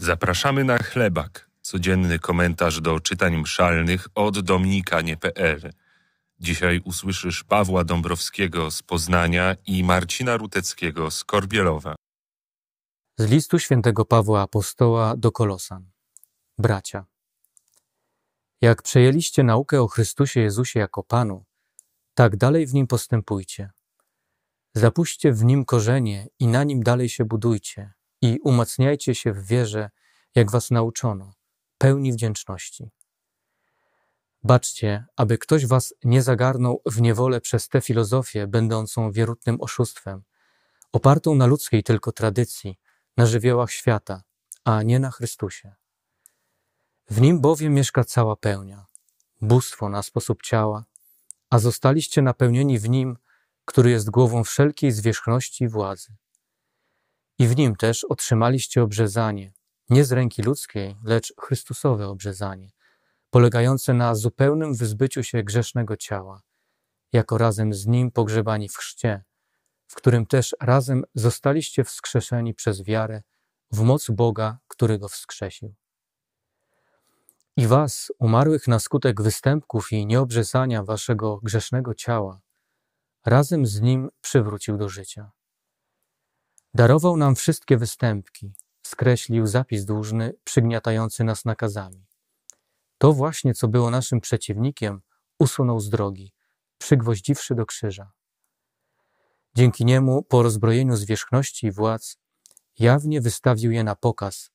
Zapraszamy na chlebak, codzienny komentarz do czytań mszalnych od dominikanie.pl. Dzisiaj usłyszysz Pawła Dąbrowskiego z Poznania i Marcina Ruteckiego z Korbielowa. Z listu świętego Pawła Apostoła do Kolosan. Bracia, jak przejęliście naukę o Chrystusie Jezusie jako Panu, tak dalej w Nim postępujcie. Zapuśćcie w Nim korzenie i na Nim dalej się budujcie i umacniajcie się w wierze, jak was nauczono, pełni wdzięczności. Baczcie, aby ktoś was nie zagarnął w niewolę przez tę filozofię, będącą wierutnym oszustwem, opartą na ludzkiej tylko tradycji, na żywiołach świata, a nie na Chrystusie. W nim bowiem mieszka cała pełnia, bóstwo na sposób ciała, a zostaliście napełnieni w nim, który jest głową wszelkiej zwierzchności i władzy. I w nim też otrzymaliście obrzezanie, nie z ręki ludzkiej, lecz Chrystusowe obrzezanie, polegające na zupełnym wyzbyciu się grzesznego ciała, jako razem z nim pogrzebani w chrzcie, w którym też razem zostaliście wskrzeszeni przez wiarę w moc Boga, który go wskrzesił. I was, umarłych na skutek występków i nieobrzezania waszego grzesznego ciała, razem z nim przywrócił do życia. Darował nam wszystkie występki, skreślił zapis dłużny przygniatający nas nakazami. To właśnie, co było naszym przeciwnikiem, usunął z drogi, przygwoździwszy do krzyża. Dzięki niemu, po rozbrojeniu zwierzchności i władz, jawnie wystawił je na pokaz,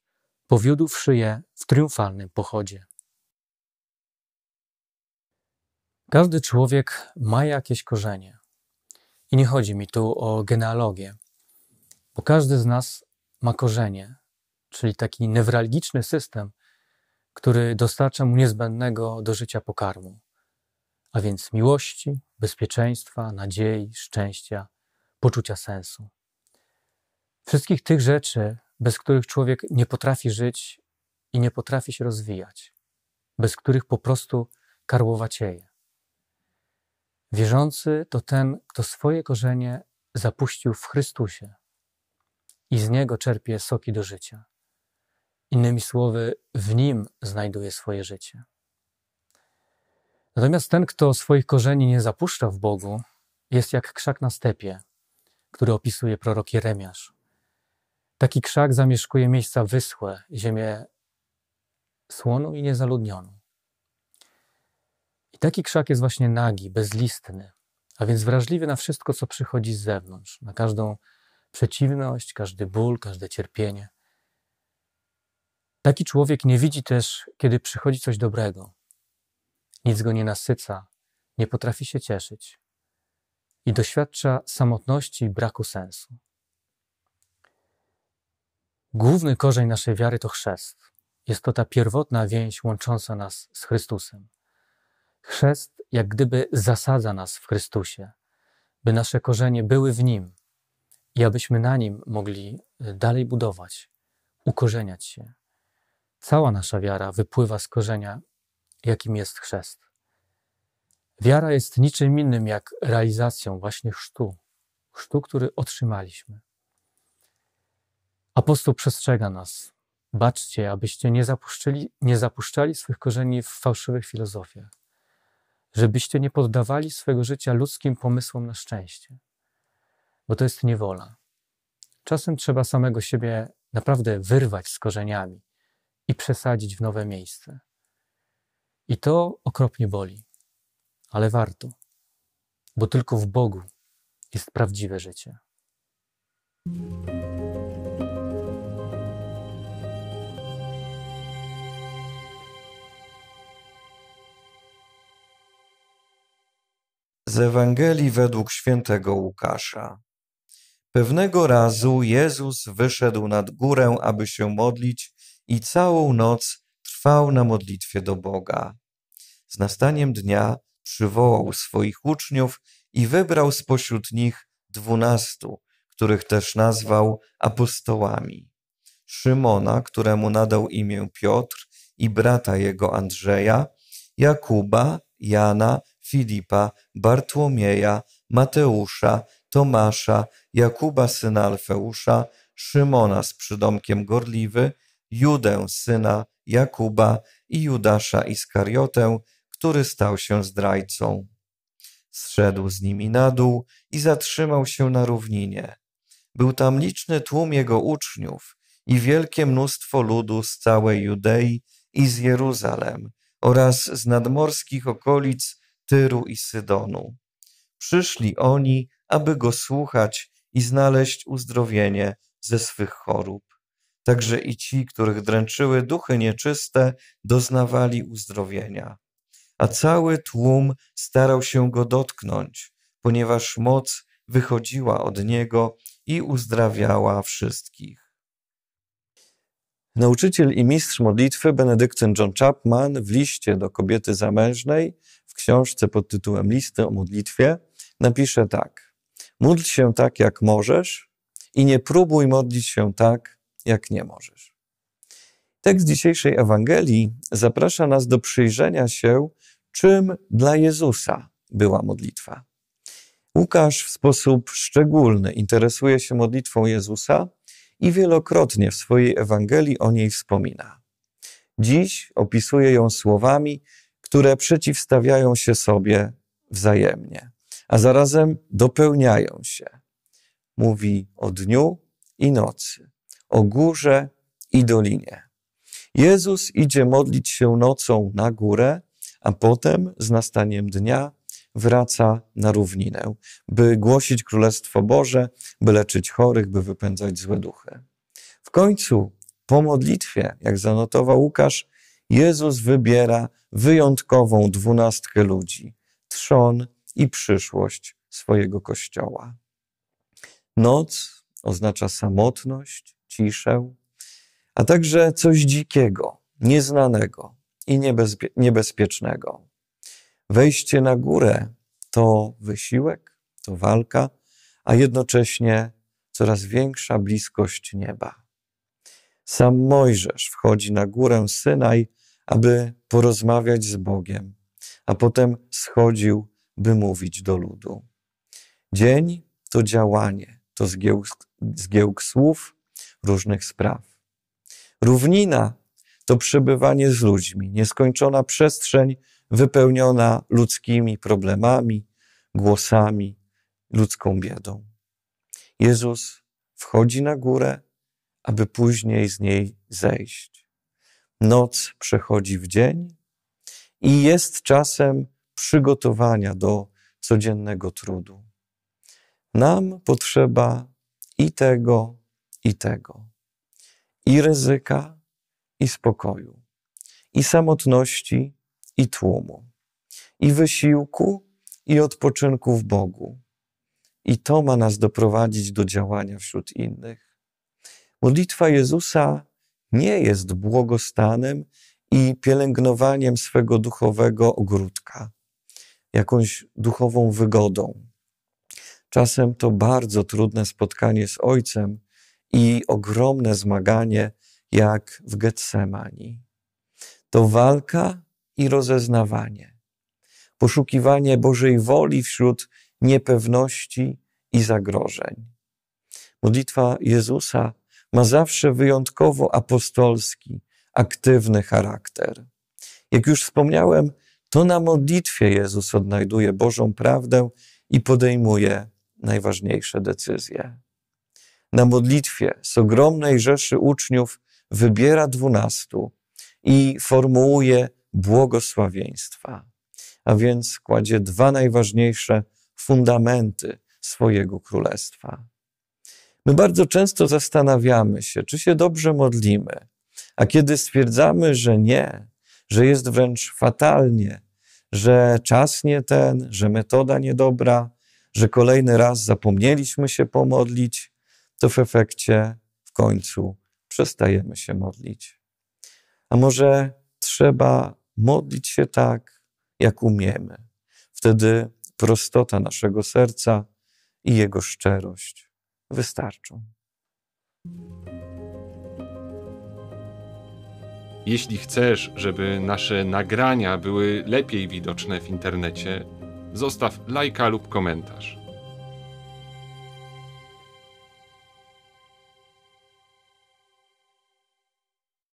powiódłszy je w triumfalnym pochodzie. Każdy człowiek ma jakieś korzenie. I nie chodzi mi tu o genealogię, bo każdy z nas ma korzenie, czyli taki newralgiczny system, który dostarcza mu niezbędnego do życia pokarmu, a więc miłości, bezpieczeństwa, nadziei, szczęścia, poczucia sensu. Wszystkich tych rzeczy, bez których człowiek nie potrafi żyć i nie potrafi się rozwijać, bez których po prostu karłowacieje. Wierzący to ten, kto swoje korzenie zapuścił w Chrystusie i z niego czerpie soki do życia. Innymi słowy, w nim znajduje swoje życie. Natomiast ten, kto swoich korzeni nie zapuszcza w Bogu, jest jak krzak na stepie, który opisuje prorok Jeremiasz. Taki krzak zamieszkuje miejsca wyschłe, ziemię słoną i niezaludnioną. I taki krzak jest właśnie nagi, bezlistny, a więc wrażliwy na wszystko, co przychodzi z zewnątrz, na każdą przeciwność, każdy ból, każde cierpienie. Taki człowiek nie widzi też, kiedy przychodzi coś dobrego. Nic go nie nasyca, nie potrafi się cieszyć i doświadcza samotności i braku sensu. Główny korzeń naszej wiary to chrzest. Jest to ta pierwotna więź łącząca nas z Chrystusem. Chrzest jak gdyby zasadza nas w Chrystusie, by nasze korzenie były w Nim i abyśmy na Nim mogli y, dalej budować, ukorzeniać się. Cała nasza wiara wypływa z korzenia, jakim jest chrzest. Wiara jest niczym innym jak realizacją właśnie chrztu, chrztu, który otrzymaliśmy. Apostoł przestrzega nas. Baczcie, abyście nie zapuszczali, nie zapuszczali swych korzeni w fałszywych filozofiach żebyście nie poddawali swego życia ludzkim pomysłom na szczęście, bo to jest niewola. Czasem trzeba samego siebie naprawdę wyrwać z korzeniami i przesadzić w nowe miejsce. I to okropnie boli, ale warto, bo tylko w Bogu jest prawdziwe życie. Z Ewangelii według świętego Łukasza. Pewnego razu Jezus wyszedł nad górę, aby się modlić i całą noc trwał na modlitwie do Boga. Z nastaniem dnia przywołał swoich uczniów i wybrał spośród nich dwunastu, których też nazwał apostołami. Szymona, któremu nadał imię Piotr i brata jego Andrzeja, Jakuba, Jana, Filipa, Bartłomieja, Mateusza, Tomasza, Jakuba syna Alfeusza, Szymona z przydomkiem Gorliwy, Judę, syna Jakuba i Judasza Iskariotę, który stał się zdrajcą. Zszedł z nimi na dół i zatrzymał się na równinie. Był tam liczny tłum jego uczniów i wielkie mnóstwo ludu z całej Judei i z Jeruzalem oraz z nadmorskich okolic Tyru i Sydonu. Przyszli oni, aby go słuchać i znaleźć uzdrowienie ze swych chorób. Także i ci, których dręczyły duchy nieczyste, doznawali uzdrowienia. A cały tłum starał się go dotknąć, ponieważ moc wychodziła od niego i uzdrawiała wszystkich. Nauczyciel i mistrz modlitwy Benedyktyn John Chapman w liście do kobiety zamężnej w książce pod tytułem Listy o modlitwie napisze tak: Módl się tak, jak możesz i nie próbuj modlić się tak, jak nie możesz. Tekst dzisiejszej Ewangelii zaprasza nas do przyjrzenia się, czym dla Jezusa była modlitwa. Łukasz w sposób szczególny interesuje się modlitwą Jezusa i wielokrotnie w swojej Ewangelii o niej wspomina. Dziś opisuje ją słowami, które przeciwstawiają się sobie wzajemnie, a zarazem dopełniają się. Mówi o dniu i nocy, o górze i dolinie. Jezus idzie modlić się nocą na górę, a potem z nastaniem dnia wraca na równinę, by głosić Królestwo Boże, by leczyć chorych, by wypędzać złe duchy. W końcu, po modlitwie, jak zanotował Łukasz, Jezus wybiera wyjątkową dwunastkę ludzi, trzon i przyszłość swojego Kościoła. Noc oznacza samotność, ciszę, a także coś dzikiego, nieznanego i niebezpie niebezpiecznego. Wejście na górę to wysiłek, to walka, a jednocześnie coraz większa bliskość nieba. Sam Mojżesz wchodzi na górę Synaj, aby porozmawiać z Bogiem, a potem schodził, by mówić do ludu. Dzień to działanie, to zgiełk, zgiełk słów, różnych spraw. Równina to przebywanie z ludźmi, nieskończona przestrzeń wypełniona ludzkimi problemami, głosami, ludzką biedą. Jezus wchodzi na górę, aby później z niej zejść. Noc przechodzi w dzień i jest czasem przygotowania do codziennego trudu. Nam potrzeba i tego, i tego. I ryzyka, i spokoju. I samotności, i tłumu. I wysiłku, i odpoczynku w Bogu. I to ma nas doprowadzić do działania wśród innych. Modlitwa Jezusa nie jest błogostanem i pielęgnowaniem swego duchowego ogródka, jakąś duchową wygodą. Czasem to bardzo trudne spotkanie z Ojcem i ogromne zmaganie, jak w Getsemani. To walka i rozeznawanie, poszukiwanie Bożej woli wśród niepewności i zagrożeń. Modlitwa Jezusa ma zawsze wyjątkowo apostolski, aktywny charakter. Jak już wspomniałem, to na modlitwie Jezus odnajduje Bożą prawdę i podejmuje najważniejsze decyzje. Na modlitwie z ogromnej rzeszy uczniów wybiera dwunastu i formułuje błogosławieństwa, a więc kładzie dwa najważniejsze fundamenty swojego królestwa. My bardzo często zastanawiamy się, czy się dobrze modlimy, a kiedy stwierdzamy, że nie, że jest wręcz fatalnie, że czas nie ten, że metoda niedobra, że kolejny raz zapomnieliśmy się pomodlić, to w efekcie w końcu przestajemy się modlić. A może trzeba modlić się tak, jak umiemy. Wtedy prostota naszego serca i jego szczerość wystarczą. Jeśli chcesz, żeby nasze nagrania były lepiej widoczne w internecie, zostaw lajka lub komentarz.